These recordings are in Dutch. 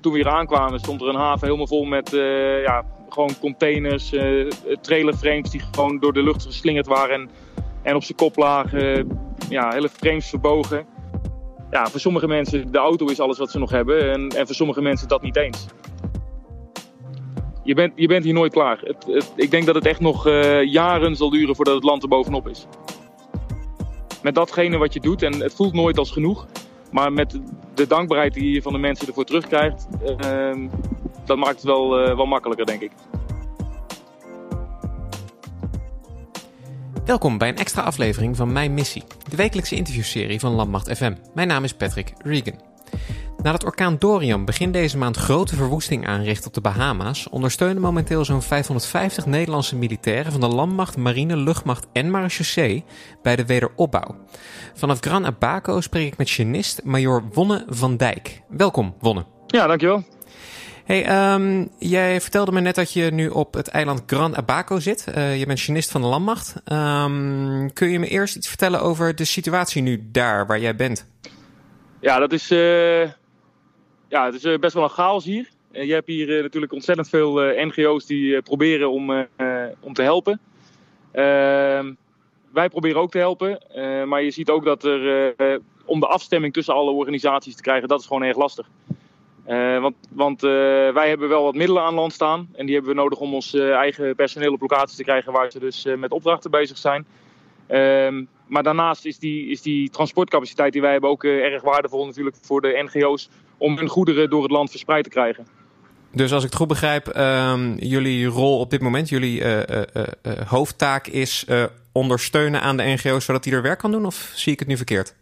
Toen we hier aankwamen stond er een haven helemaal vol met ja, gewoon containers, trailerframes die gewoon door de lucht geslingerd waren en, en op zijn kop lagen. ja, hele frames verbogen. Ja, voor sommige mensen de auto is alles wat ze nog hebben en, en voor sommige mensen dat niet eens je bent, je bent hier nooit klaar. Het, ik denk dat het echt nog uh, jaren zal duren voordat het land er bovenop is. Met datgene wat je doet, en het voelt nooit als genoeg, maar met de dankbaarheid die je van de mensen ervoor terugkrijgt, uh, dat maakt het wel, uh, wel makkelijker, denk ik. Welkom bij een extra aflevering van Mijn Missie, de wekelijkse interviewserie van Landmacht FM. Mijn naam is Patrick Regan. Nadat orkaan Dorian begin deze maand grote verwoesting aanricht op de Bahama's, ondersteunen momenteel zo'n 550 Nederlandse militairen van de landmacht, marine, luchtmacht en marechaussee bij de wederopbouw. Vanaf Gran Abaco spreek ik met genist Major Wonne van Dijk. Welkom, Wonne. Ja, dankjewel. Hey, um, jij vertelde me net dat je nu op het eiland Gran Abaco zit. Uh, je bent genist van de landmacht. Um, kun je me eerst iets vertellen over de situatie nu daar waar jij bent? Ja, dat is, uh, ja, het is eh, best wel een chaos hier. je hebt hier natuurlijk ontzettend veel NGO's die proberen om, om te helpen. Ehm, wij proberen ook te helpen. maar je ziet ook dat er, om de afstemming tussen alle organisaties te krijgen, dat is gewoon erg lastig. Want want wij hebben wel wat middelen aan land staan. En die hebben we nodig om ons eigen personeel op locatie te krijgen waar ze dus met opdrachten bezig zijn. Ehm, maar daarnaast is die, is die transportcapaciteit die wij hebben ook erg waardevol natuurlijk voor de NGO's om hun goederen door het land verspreid te krijgen. Dus als ik het goed begrijp, um, jullie rol op dit moment, jullie hoofdtaak is ondersteunen aan de NGO's zodat die er werk kan doen? Of zie ik het nu verkeerd?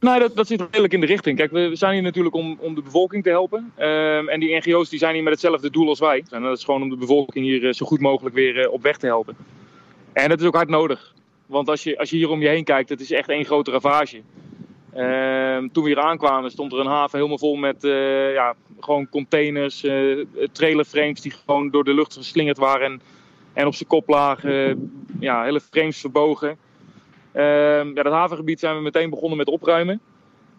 Nou, dat, dat zit redelijk in de richting. Kijk, we zijn hier natuurlijk om, om de bevolking te helpen. Um, en die NGO's die zijn hier met hetzelfde doel als wij. En dat is gewoon om de bevolking hier zo goed mogelijk weer op weg te helpen. En dat is ook hard nodig. Want als je, als je hier om je heen kijkt, het is echt één grote ravage. Um, toen we hier aankwamen stond er een haven helemaal vol met uh, ja, gewoon containers, trailerframes die gewoon door de lucht geslingerd waren. En, en op zijn kop lagen, ja, hele frames verbogen. Um, ja, dat havengebied zijn we meteen begonnen met opruimen.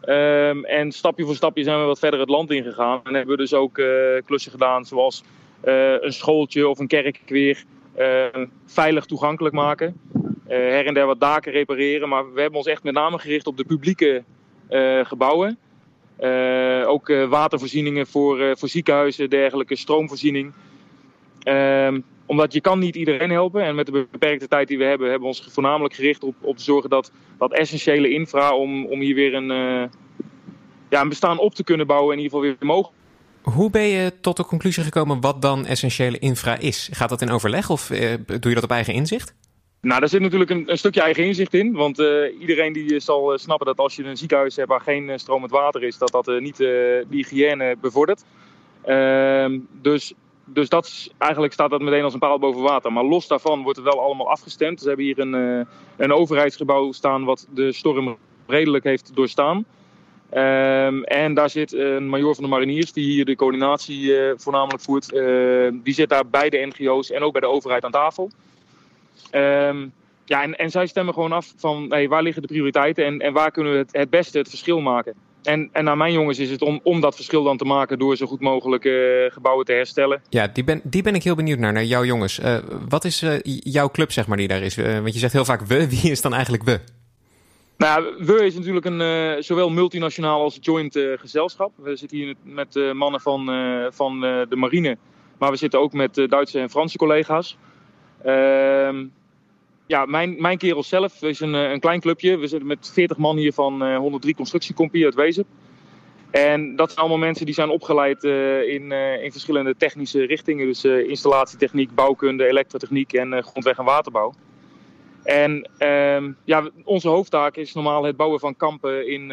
Um, en stapje voor stapje zijn we wat verder het land ingegaan. En hebben we dus ook uh, klussen gedaan zoals een schooltje of een kerk weer veilig toegankelijk maken. Her en der wat daken repareren. Maar we hebben ons echt met name gericht op de publieke gebouwen. ook watervoorzieningen voor, voor ziekenhuizen, dergelijke stroomvoorziening. Um, omdat je kan niet iedereen helpen. En met de beperkte tijd die we hebben, hebben we ons voornamelijk gericht op, op te zorgen dat, dat essentiële infra om, om hier weer een, ja, een bestaan op te kunnen bouwen in ieder geval weer mogelijk. Hoe ben je tot de conclusie gekomen wat dan essentiële infra is? Gaat dat in overleg of doe je dat op eigen inzicht? Nou, daar zit natuurlijk een, een stukje eigen inzicht in. Want uh, iedereen die zal snappen dat als je een ziekenhuis hebt waar geen stromend water is, dat dat niet de hygiëne bevordert. Ehm, dus dus dat eigenlijk staat dat meteen als een paal boven water. Maar los daarvan wordt het wel allemaal afgestemd. We hebben hier een, een overheidsgebouw staan wat de storm redelijk heeft doorstaan. Um, en daar zit een major van de mariniers die hier de coördinatie voornamelijk voert. Uh, die zit daar bij de NGO's en ook bij de overheid aan tafel. Um, ja, en, en zij stemmen gewoon af van hey, waar liggen de prioriteiten en, en waar kunnen we het, het beste het verschil maken. En, en naar mijn jongens is het om, om dat verschil dan te maken door zo goed mogelijk uh, gebouwen te herstellen. Ja, die ben, die ben ik heel benieuwd naar, naar jouw jongens. Uh, wat is uh, jouw club, zeg maar, die daar is? want je zegt heel vaak we. Wie is dan eigenlijk we? Nou ja, we is natuurlijk een zowel multinationaal als joint gezelschap. We zitten hier met mannen van, van de marine. Maar we zitten ook met Duitse en Franse collega's. Ehm ja, mijn, mijn kerel zelf is een, eh, een klein clubje. We zitten met 40 man hier van uh, 103 Constructiecompie uit Wezen. En dat zijn allemaal mensen die zijn opgeleid uh, in, uh, in verschillende technische richtingen. Dus installatietechniek, bouwkunde, elektrotechniek en grondweg- en waterbouw. En ehm, ja, onze hoofdtaak is normaal het bouwen van kampen in,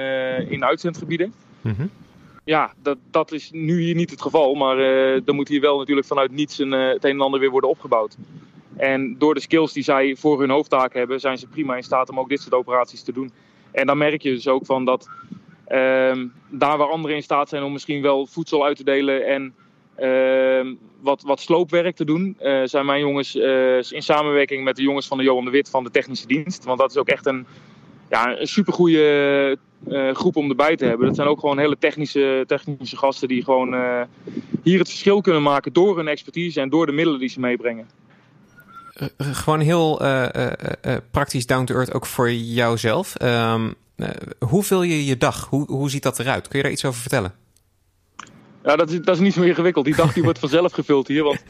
in uitzendgebieden. Mm -hmm. Ja, dat, dat is nu hier niet het geval. Maar dan moet hier wel natuurlijk vanuit niets een, het een en ander weer worden opgebouwd. En door de skills die zij voor hun hoofdtaak hebben, zijn ze prima in staat om ook dit soort operaties te doen. En dan merk je dus ook van dat uh, daar waar anderen in staat zijn om misschien wel voedsel uit te delen en uh, wat, wat sloopwerk te doen, uh, zijn mijn jongens uh, in samenwerking met de jongens van de Johan de Wit van de technische dienst. Want dat is ook echt een, ja, een supergoeie uh, groep om erbij te hebben. Dat zijn ook gewoon hele technische, technische gasten die gewoon hier het verschil kunnen maken door hun expertise en door de middelen die ze meebrengen. Gewoon heel praktisch down to earth ook voor jouzelf. Um, hoe vul je je dag? Hoe, hoe ziet dat eruit? Kun je daar iets over vertellen? Ja, dat is, dat is niet zo ingewikkeld. Die dag die wordt vanzelf gevuld hier. Want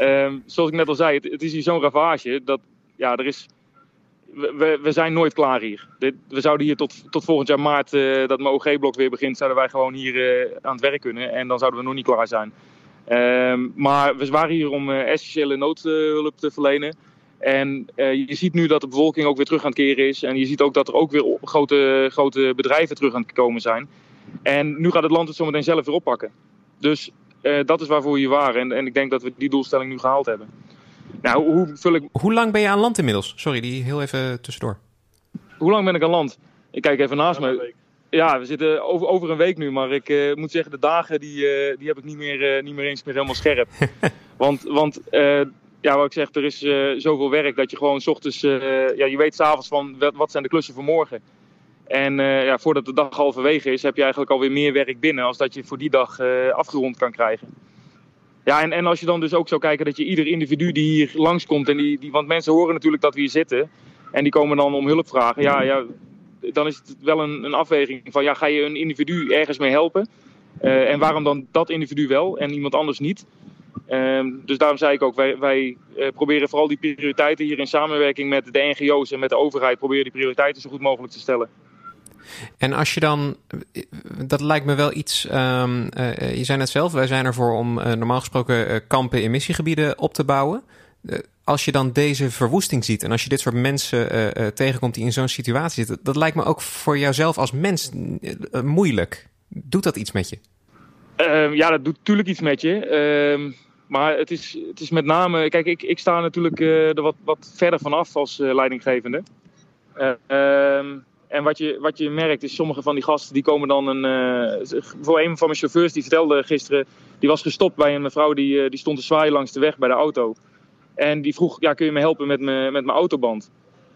um, zoals ik net al zei, het, het is hier zo'n ravage. Dat, ja, er is, we, we zijn nooit klaar hier. Dit, we zouden hier tot, tot volgend jaar maart, uh, dat mijn OG-blok weer begint, zouden wij gewoon hier uh, aan het werk kunnen. En dan zouden we nog niet klaar zijn. Um, maar we waren hier om uh, essentiële noodhulp te verlenen. En je ziet nu dat de bevolking ook weer terug aan het keren is. En je ziet ook dat er ook weer grote, grote bedrijven terug aan het komen zijn. En nu gaat het land het zometeen zelf weer oppakken. Dus uh, dat is waarvoor we hier waren. En, en ik denk dat we die doelstelling nu gehaald hebben. Nou, hoe, vul ik... hoe lang ben je aan land inmiddels? Sorry, die heel even tussendoor. Hoe lang ben ik aan land? Ik kijk even naast me. Ja, we zitten over, over een week nu, maar ik uh, moet zeggen, de dagen die, uh, die heb ik niet meer, niet meer eens meer helemaal scherp. want want ja, wat ik zeg, er is zoveel werk dat je gewoon s ochtends, ja, je weet s'avonds van wat zijn de klussen voor morgen. En ja, voordat de dag halverwege is, heb je eigenlijk alweer meer werk binnen als dat je voor die dag afgerond kan krijgen. Ja, en, en als je dan dus ook zou kijken dat je ieder individu die hier langskomt, en die, die, want mensen horen natuurlijk dat we hier zitten en die komen dan om hulp vragen. Ja, ja dan is het wel een, een afweging van ja, ga je een individu ergens mee helpen? Uh, en waarom dan dat individu wel en iemand anders niet? Uh, dus daarom zei ik ook, wij, wij uh, proberen vooral die prioriteiten hier in samenwerking met de NGO's en met de overheid, proberen die prioriteiten zo goed mogelijk te stellen. En als je dan, dat lijkt me wel iets, uh, je zei net zelf, wij zijn ervoor om normaal gesproken kampen in missiegebieden op te bouwen. Als je dan deze verwoesting ziet en als je dit soort mensen tegenkomt die in zo'n situatie zitten, dat lijkt me ook voor jouzelf als mens moeilijk. Doet dat iets met je? Ehm, ja, dat doet natuurlijk iets met je. Ehm, maar het is, het is met name, kijk, ik, ik sta natuurlijk er wat, wat verder vanaf als leidinggevende. En wat je, wat je merkt is, sommige van die gasten die komen dan een. Voor een van mijn chauffeurs die vertelde gisteren. Die was gestopt bij een mevrouw die, die stond te zwaaien langs de weg bij de auto. En die vroeg: ja, kun je me helpen met, me, met mijn autoband?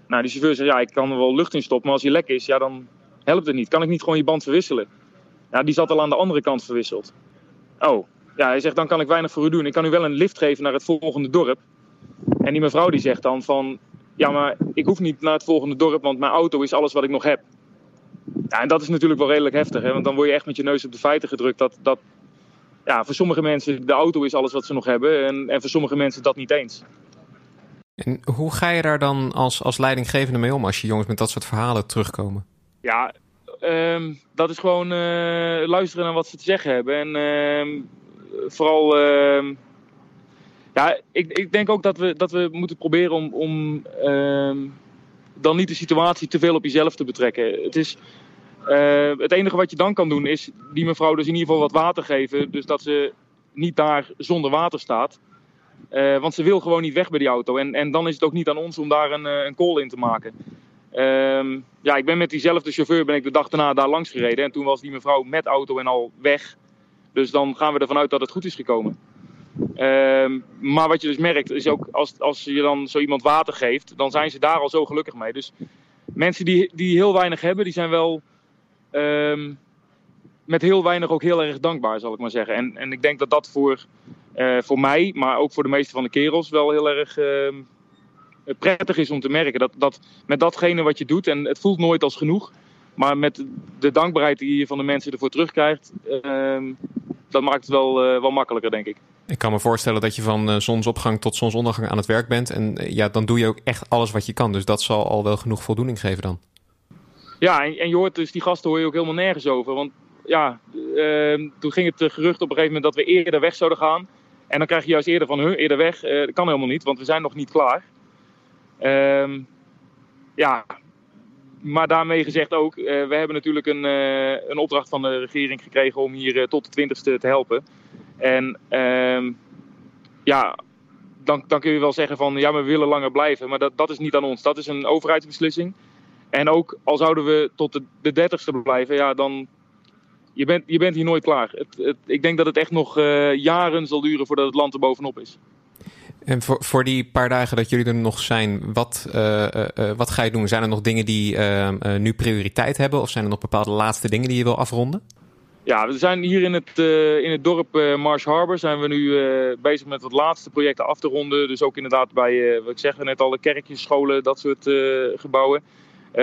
Nou, die chauffeur zei: ja, ik kan er wel lucht in stoppen, maar als hij lek is, ja, dan helpt het niet. Kan ik niet gewoon je band verwisselen? Ja, die zat al aan de andere kant verwisseld. Oh, ja, hij zegt: dan kan ik weinig voor u doen. Ik kan u wel een lift geven naar het volgende dorp. En die mevrouw die zegt dan van ja, maar ik hoef niet naar het volgende dorp, want mijn auto is alles wat ik nog heb. Ja, en dat is natuurlijk wel redelijk heftig, hè? want dan word je echt met je neus op de feiten gedrukt dat, dat ja, voor sommige mensen de auto is alles wat ze nog hebben en, en voor sommige mensen dat niet eens. En hoe ga je daar dan als, als leidinggevende mee om als je jongens met dat soort verhalen terugkomen? Ja, um, dat is gewoon uh, luisteren naar wat ze te zeggen hebben. En uh, vooral uh, ja, ik, ik denk ook dat we, dat we moeten proberen om, om dan niet de situatie te veel op jezelf te betrekken. Het, is, uh, het enige wat je dan kan doen is die mevrouw dus in ieder geval wat water geven. Dus dat ze niet daar zonder water staat. Uh, want ze wil gewoon niet weg bij die auto. En, en dan is het ook niet aan ons om daar een, eh, een call in te maken. Uh, ja, ik ben met diezelfde chauffeur ben ik de dag daarna daar langs gereden. En toen was die mevrouw met auto en al weg. Dus dan gaan we ervan uit dat het goed is gekomen. Um, maar wat je dus merkt is ook als, als je dan zo iemand water geeft, dan zijn ze daar al zo gelukkig mee. Dus mensen die, die heel weinig hebben, die zijn wel um, met heel weinig ook heel erg dankbaar, zal ik maar zeggen. En, en ik denk dat dat voor, uh, voor mij, maar ook voor de meeste van de kerels, wel heel erg uh, prettig is om te merken. Dat, dat met datgene wat je doet, en het voelt nooit als genoeg, maar met de dankbaarheid die je van de mensen ervoor terugkrijgt, uh, dat maakt het wel, uh, wel makkelijker, denk ik. Ik kan me voorstellen dat je van uh, zonsopgang tot zonsondergang aan het werk bent. En ja, dan doe je ook echt alles wat je kan. Dus dat zal al wel genoeg voldoening geven dan. Ja, en, en je hoort dus die gasten hoor je ook helemaal nergens over. Want ja, uh, toen ging het gerucht op een gegeven moment dat we eerder weg zouden gaan. En dan krijg je juist eerder van, huh, eerder weg. Uh, dat kan helemaal niet, want we zijn nog niet klaar. Ehm, ja, maar daarmee gezegd ook, uh, we hebben natuurlijk een, een opdracht van de regering gekregen om hier tot de 20ste te helpen. En uh, ja, dan, dan kun je wel zeggen van ja, we willen langer blijven. Maar dat, dat is niet aan ons. Dat is een overheidsbeslissing. En ook al zouden we tot de, de 30ste blijven, ja, dan. Je bent, je bent hier nooit klaar. Het, het, ik denk dat het echt nog jaren zal duren voordat het land er bovenop is. En voor, voor die paar dagen dat jullie er nog zijn, wat, uh, uh, wat ga je doen? Zijn er nog dingen die nu prioriteit hebben? Of zijn er nog bepaalde laatste dingen die je wil afronden? Ja, we zijn hier in het, in het dorp Marsh Harbor zijn we nu bezig met wat laatste projecten af te ronden. Dus ook inderdaad bij, wat ik zeg net al, de kerkjes, scholen, dat soort gebouwen.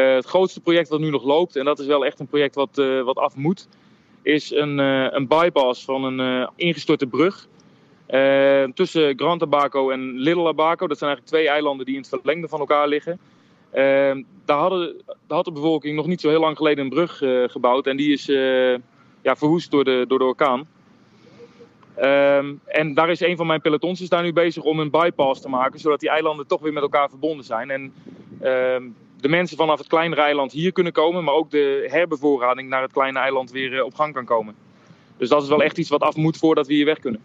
Het grootste project wat nu nog loopt, en dat is wel echt een project wat, wat af moet, is een, een bypass van een ingestorte brug. Tussen Grand Abaco en Little Abaco. Dat zijn eigenlijk twee eilanden die in het verlengde van elkaar liggen. Daar, hadden, had de bevolking nog niet zo heel lang geleden een brug gebouwd. En die is ja, verwoest door de, door de orkaan. Ehm, en daar is een van mijn pelotons is daar nu bezig om een bypass te maken. Zodat die eilanden toch weer met elkaar verbonden zijn. En ehm, de mensen vanaf het kleinere eiland hier kunnen komen. Maar ook de herbevoorrading naar het kleine eiland weer op gang kan komen. Dus dat is wel echt iets wat af moet voordat we hier weg kunnen.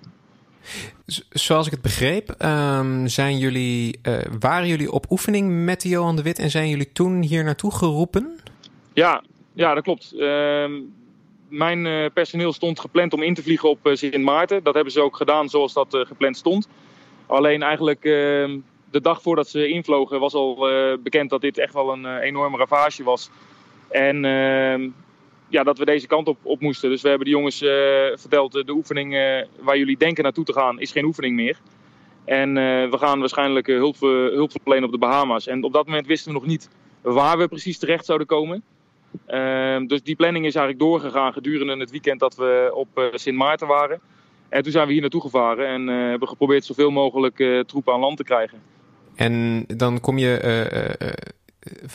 Zoals ik het begreep, um, zijn jullie, uh, waren jullie op oefening met Johan de Wit en zijn jullie toen hier naartoe geroepen? Ja, ja dat klopt. Uh, mijn uh, personeel stond gepland om in te vliegen op uh, Sint Maarten. Dat hebben ze ook gedaan zoals dat gepland stond. Alleen eigenlijk ehm, de dag voordat ze invlogen was al bekend dat dit echt wel een enorme ravage was. En ehm, ja, dat we deze kant op, op moesten. Dus we hebben de jongens uh, verteld, de oefening uh, waar jullie denken naartoe te gaan is geen oefening meer. En uh, we gaan waarschijnlijk hulp, hulp op de Bahama's. En op dat moment wisten we nog niet waar we precies terecht zouden komen. Ehm, dus die planning is eigenlijk doorgegaan gedurende het weekend dat we op Sint Maarten waren. En toen zijn we hier naartoe gevaren en hebben geprobeerd zoveel mogelijk troepen aan land te krijgen. En dan kom je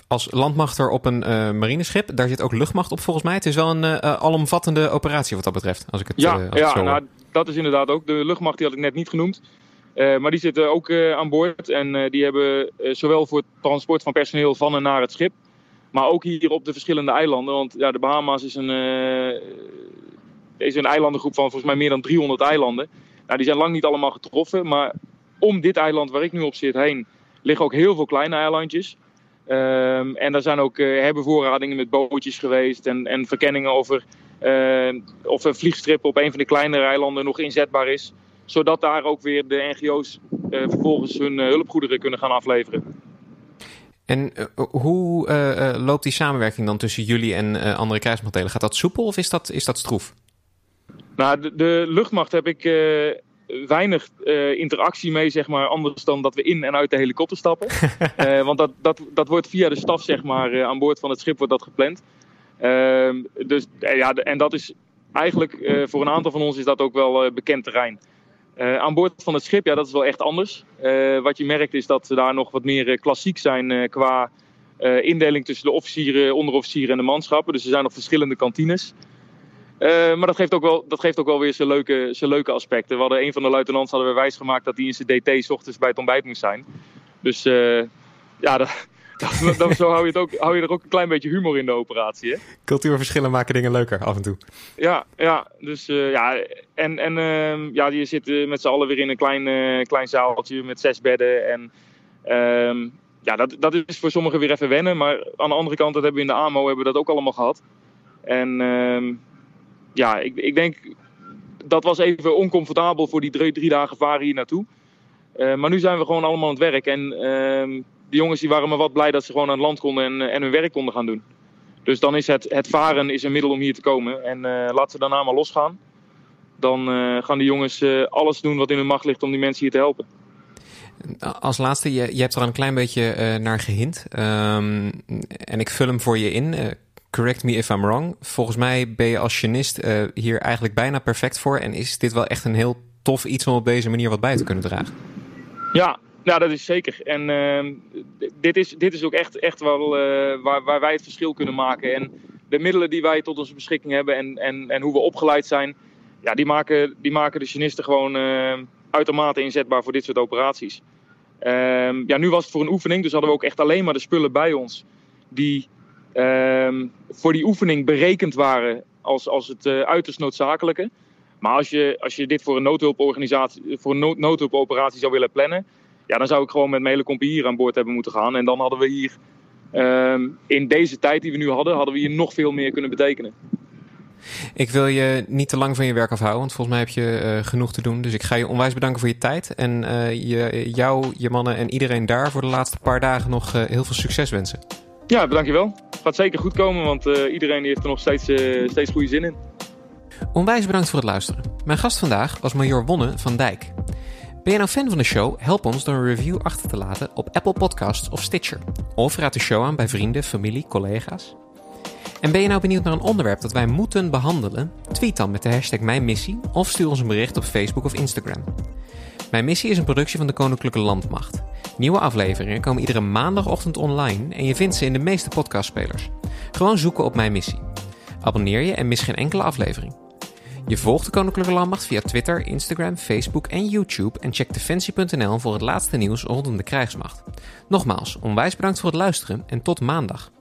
als landmachter op een uh, marineschip. Daar zit ook luchtmacht op volgens mij. Het is wel een uh, alomvattende operatie wat dat betreft. Als ik het, ja, uh, als ja nou, dat is inderdaad ook. De luchtmacht die had ik net niet genoemd. maar die zitten ook aan boord. En die hebben zowel voor het transport van personeel van en naar het schip. Maar ook hier op de verschillende eilanden. Want ja, de Bahama's is een, is een eilandengroep van volgens mij meer dan 300 eilanden. Nou, die zijn lang niet allemaal getroffen. Maar om dit eiland waar ik nu op zit heen liggen ook heel veel kleine eilandjes. Um, en er zijn ook uh, herbevoorradingen met bootjes geweest en, en verkenningen over uh, of een vliegstrip op een van de kleinere eilanden nog inzetbaar is. Zodat daar ook weer de NGO's uh, eh, vervolgens hun hulpgoederen kunnen gaan afleveren. En hoe loopt die samenwerking dan tussen jullie en andere krijgsmachtdelen? Gaat dat soepel of is dat, is dat stroef? Nou, de, de luchtmacht heb ik weinig uh, interactie mee, zeg maar, anders dan dat we in en uit de helikopter stappen. uh, want dat, dat, dat wordt via de staf, zeg maar, uh, aan boord van het schip wordt dat gepland. Ehm, dus, ja, en dat is eigenlijk, voor een aantal van ons is dat ook wel bekend terrein. aan boord van het schip, ja, dat is wel echt anders. wat je merkt is dat ze daar nog wat meer klassiek zijn qua indeling tussen de officieren, onderofficieren en de manschappen. Dus er zijn nog verschillende kantines. Uh, maar dat geeft ook wel, dat geeft ook wel weer zijn leuke, zijn leuke aspecten. We hadden een van de luitenants hadden we wijsgemaakt dat hij in zijn DT s ochtends bij het ontbijt moest zijn. Dus uh, ja, dat, dat, dat, zo hou je, het ook, hou je er ook een klein beetje humor in de operatie. Hè? Cultuurverschillen maken dingen leuker af en toe. Ja, ja dus uh, ja, en, en uh, ja, je zit met z'n allen weer in een klein, klein zaaltje met zes bedden. En ehm, ja, dat, dat is voor sommigen weer even wennen. Maar aan de andere kant, dat hebben we in de AMO hebben we dat ook allemaal gehad. En ehm, ja, ik, ik denk dat was even oncomfortabel voor die drie, drie dagen varen hier naartoe. Uh, maar nu zijn we gewoon allemaal aan het werk. En uh, de jongens die waren maar wat blij dat ze gewoon aan het land konden en, en hun werk konden gaan doen. Dus dan is het, het varen is een middel om hier te komen. En uh, laten ze daarna maar losgaan. Dan gaan die jongens alles doen wat in hun macht ligt om die mensen hier te helpen. Als laatste, je, je hebt er een klein beetje naar gehint. Um, en ik vul hem voor je in correct me if I'm wrong. Volgens mij ben je als genist uh, hier eigenlijk bijna perfect voor. En is dit wel echt een heel tof iets om op deze manier wat bij te kunnen dragen? Ja, ja dat is zeker. En uh, dit, is, dit is ook echt, echt wel uh, waar, waar wij het verschil kunnen maken. En de middelen die wij tot onze beschikking hebben en, en, en hoe we opgeleid zijn, ja, die, maken, die maken de genisten gewoon uh, uitermate inzetbaar voor dit soort operaties. Ehm, ja, nu was het voor een oefening, dus hadden we ook echt alleen maar de spullen bij ons die um, voor die oefening berekend waren als, als het uh, uiterst noodzakelijke. Maar als je, als je dit voor een noodhulporganisatie, voor een nood, noodhulpoperatie zou willen plannen, ja, dan zou ik gewoon met mijn hele compie hier aan boord hebben moeten gaan. En dan hadden we hier um, in deze tijd die we nu hadden, hadden we hier nog veel meer kunnen betekenen. Ik wil je niet te lang van je werk afhouden, want volgens mij heb je uh, genoeg te doen. Dus ik ga je onwijs bedanken voor je tijd. En uh, je, jou, je mannen en iedereen daar voor de laatste paar dagen nog uh, heel veel succes wensen. Ja, dankjewel. Gaat zeker goed komen, want iedereen heeft er nog steeds, steeds goede zin in. Onwijs bedankt voor het luisteren. Mijn gast vandaag was Major Wonne van Dijk. Ben je nou fan van de show? Help ons door een review achter te laten op Apple Podcasts of Stitcher. Of raad de show aan bij vrienden, familie, collega's. En ben je nou benieuwd naar een onderwerp dat wij moeten behandelen? Tweet dan met de hashtag Mijn Missie of stuur ons een bericht op Facebook of Instagram. Mijn Missie is een productie van de Koninklijke Landmacht. Nieuwe afleveringen komen iedere maandagochtend online en je vindt ze in de meeste podcastspelers. Gewoon zoeken op Mijn Missie. Abonneer je en mis geen enkele aflevering. Je volgt de Koninklijke Landmacht via Twitter, Instagram, Facebook en YouTube en check defensie.nl voor het laatste nieuws rondom de krijgsmacht. Nogmaals, onwijs bedankt voor het luisteren en tot maandag.